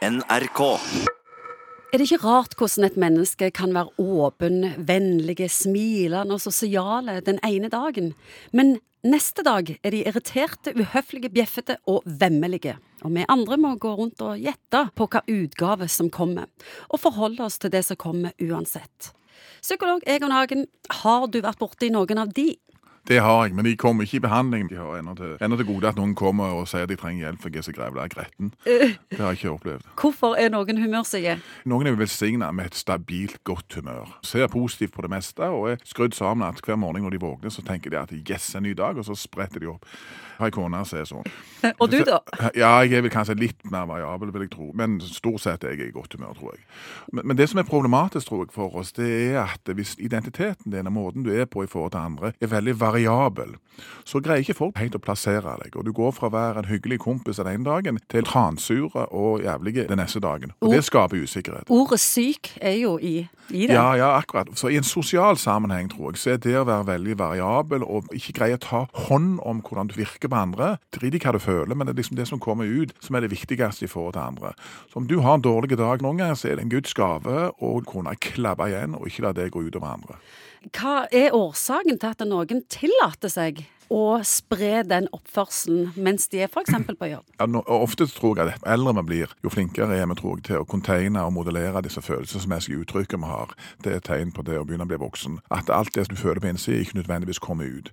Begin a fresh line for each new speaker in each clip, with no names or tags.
NRK.
Er det ikke rart hvordan et menneske kan være åpen, vennlige, smilende og sosiale den ene dagen, men neste dag er de irriterte, uhøflige, bjeffete og vemmelige? Og vi andre må gå rundt og gjette på hva utgave som kommer, og forholde oss til det som kommer uansett. Psykolog Egon Hagen, har du vært borti noen av de?
Det har jeg, men de kommer ikke i behandling. De har ennå til, ennå til gode at noen kommer og sier de trenger hjelp for jeg er så grevla gretten. Det har jeg ikke opplevd.
Hvorfor er noen humørsyke?
Noen er velsigna med et stabilt, godt humør. Ser positivt på det meste og er skrudd sammen at hver morgen når de våkner, så tenker de at yes, en ny dag, og så spretter de opp. Har ei kone som er sånn.
Og du, da?
Ja, jeg er vel kanskje litt mer variabel, vil jeg tro. Men stort sett er jeg i godt humør, tror jeg. Men, men det som er problematisk tror jeg, for oss, det er at hvis identiteten din og måten du er på i forhold til andre, er veldig variabel, så greier ikke folk helt å plassere deg. Og du går fra å være en hyggelig kompis den ene dagen til transure og jævlige den neste dagen. Og det skaper usikkerhet.
Ordet syk er jo i, i det.
Ja, ja, akkurat. Så i en sosial sammenheng, tror jeg, så er det å være veldig variabel og ikke greie å ta hånd om hvordan du virker på andre. Drit i hva du føler, men det er liksom det som kommer ut, som er det viktigste i forhold til andre. Så om du har en dårlig dag noen ganger, så er det en Guds gave å kunne klabbe igjen og ikke la det gå ut over andre.
Hva er årsaken til at noen tillater seg å spre den oppførselen mens de er f.eks. på jobb?
Ja, nå, ofte tror jeg at eldre vi blir, jo flinkere er vi tror jeg, til å containe og modellere disse følelsesmessige uttrykkene vi har. Det er et tegn på det å begynne å bli voksen. At alt det du føler på innsiden, ikke nødvendigvis kommer ut.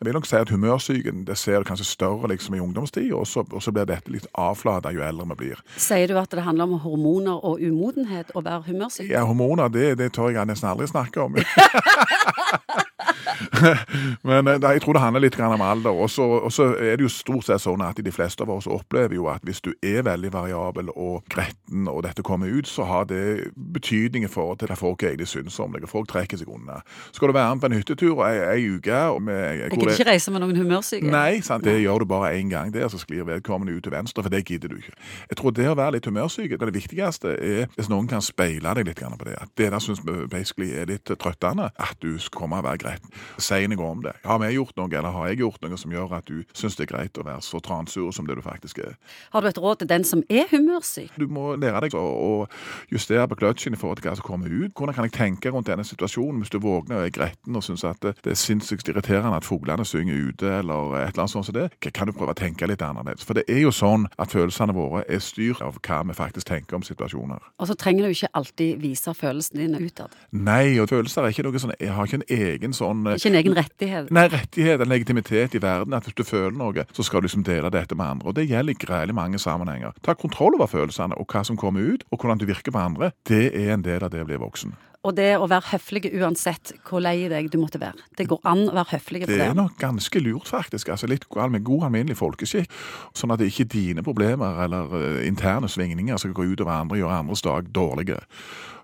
Jeg vil nok si at humørsyken det ser du kanskje større liksom i ungdomstid, og så, og så blir dette litt avflata jo eldre vi blir.
Sier du at det handler om hormoner og umodenhet å være humørsyk?
Ja, hormoner, det, det tør jeg nesten aldri snakke om. Men da, jeg tror det handler litt om alder. Og så er det jo stort sett sånn at de fleste av oss opplever jo at hvis du er veldig variabel og gretten, og dette kommer ut, så har det betydning i forhold til det folk egentlig syns om deg. Folk trekker seg unna. Skal du være med på en hyttetur ei, ei uke med,
Jeg gidder ikke reise med noen humørsyke.
Nei, sant? det gjør du bare én gang der, så sklir vedkommende ut til venstre, for det gidder du ikke. Jeg tror det å være litt humørsyk, det, det viktigste er hvis noen kan speile deg litt på det. At det der syns vi basically er litt trøttende, at du skal komme og være gretten. Si går om det. Har vi gjort noe, eller har jeg gjort noe som gjør at du syns det er greit å være så transur som det du faktisk er?
Har du et råd til den som er humørsyk?
Du må lære deg å, justere på kløtsjen i forhold til hva som kommer ut. Hvordan kan jeg tenke rundt denne situasjonen hvis du våkner og er gretten og syns at det, det er sinnssykt irriterende at fuglene synger ute, eller et eller annet sånt som det? Kan du prøve å tenke litt annerledes? For det er jo sånn at følelsene våre er styrt av hva vi faktisk tenker om situasjoner.
Og så trenger du ikke alltid vise følelsene dine utad.
Nei, og følelser er ikke noe sånn Jeg har ikke en egen sånn
Ikke en egen rettighet.
Nei, rettighet, en legitimitet i verden. At hvis du føler noe, så skal du liksom dele dette med andre. Og det gjelder i greielig mange sammenhenger. Ta kontroll over følelsene og hva som kommer ut, og hvordan du virker på andre. Det er en del av det å bli voksen.
Og det å være høflig uansett hvor lei deg du måtte være. Det går an å være høflig
Det
det.
er nok ganske lurt, faktisk. altså Litt med god alminnelig folkeskikk. Sånn at det ikke er dine problemer eller eh, interne svingninger som går ut over andre og gjør andres dag dårlige.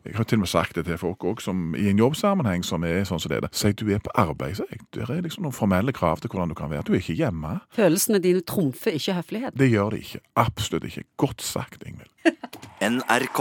Jeg har til og med sagt det til folk også, som i en jobbsammenheng som er sånn som det er. Si du er på arbeid, sier jeg. Det er liksom noen formelle krav til hvordan du kan være. Du er ikke hjemme.
Følelsene dine trumfer ikke høflighet.
Det gjør det ikke. Absolutt ikke. Godt sagt, Ingvild.
NRK.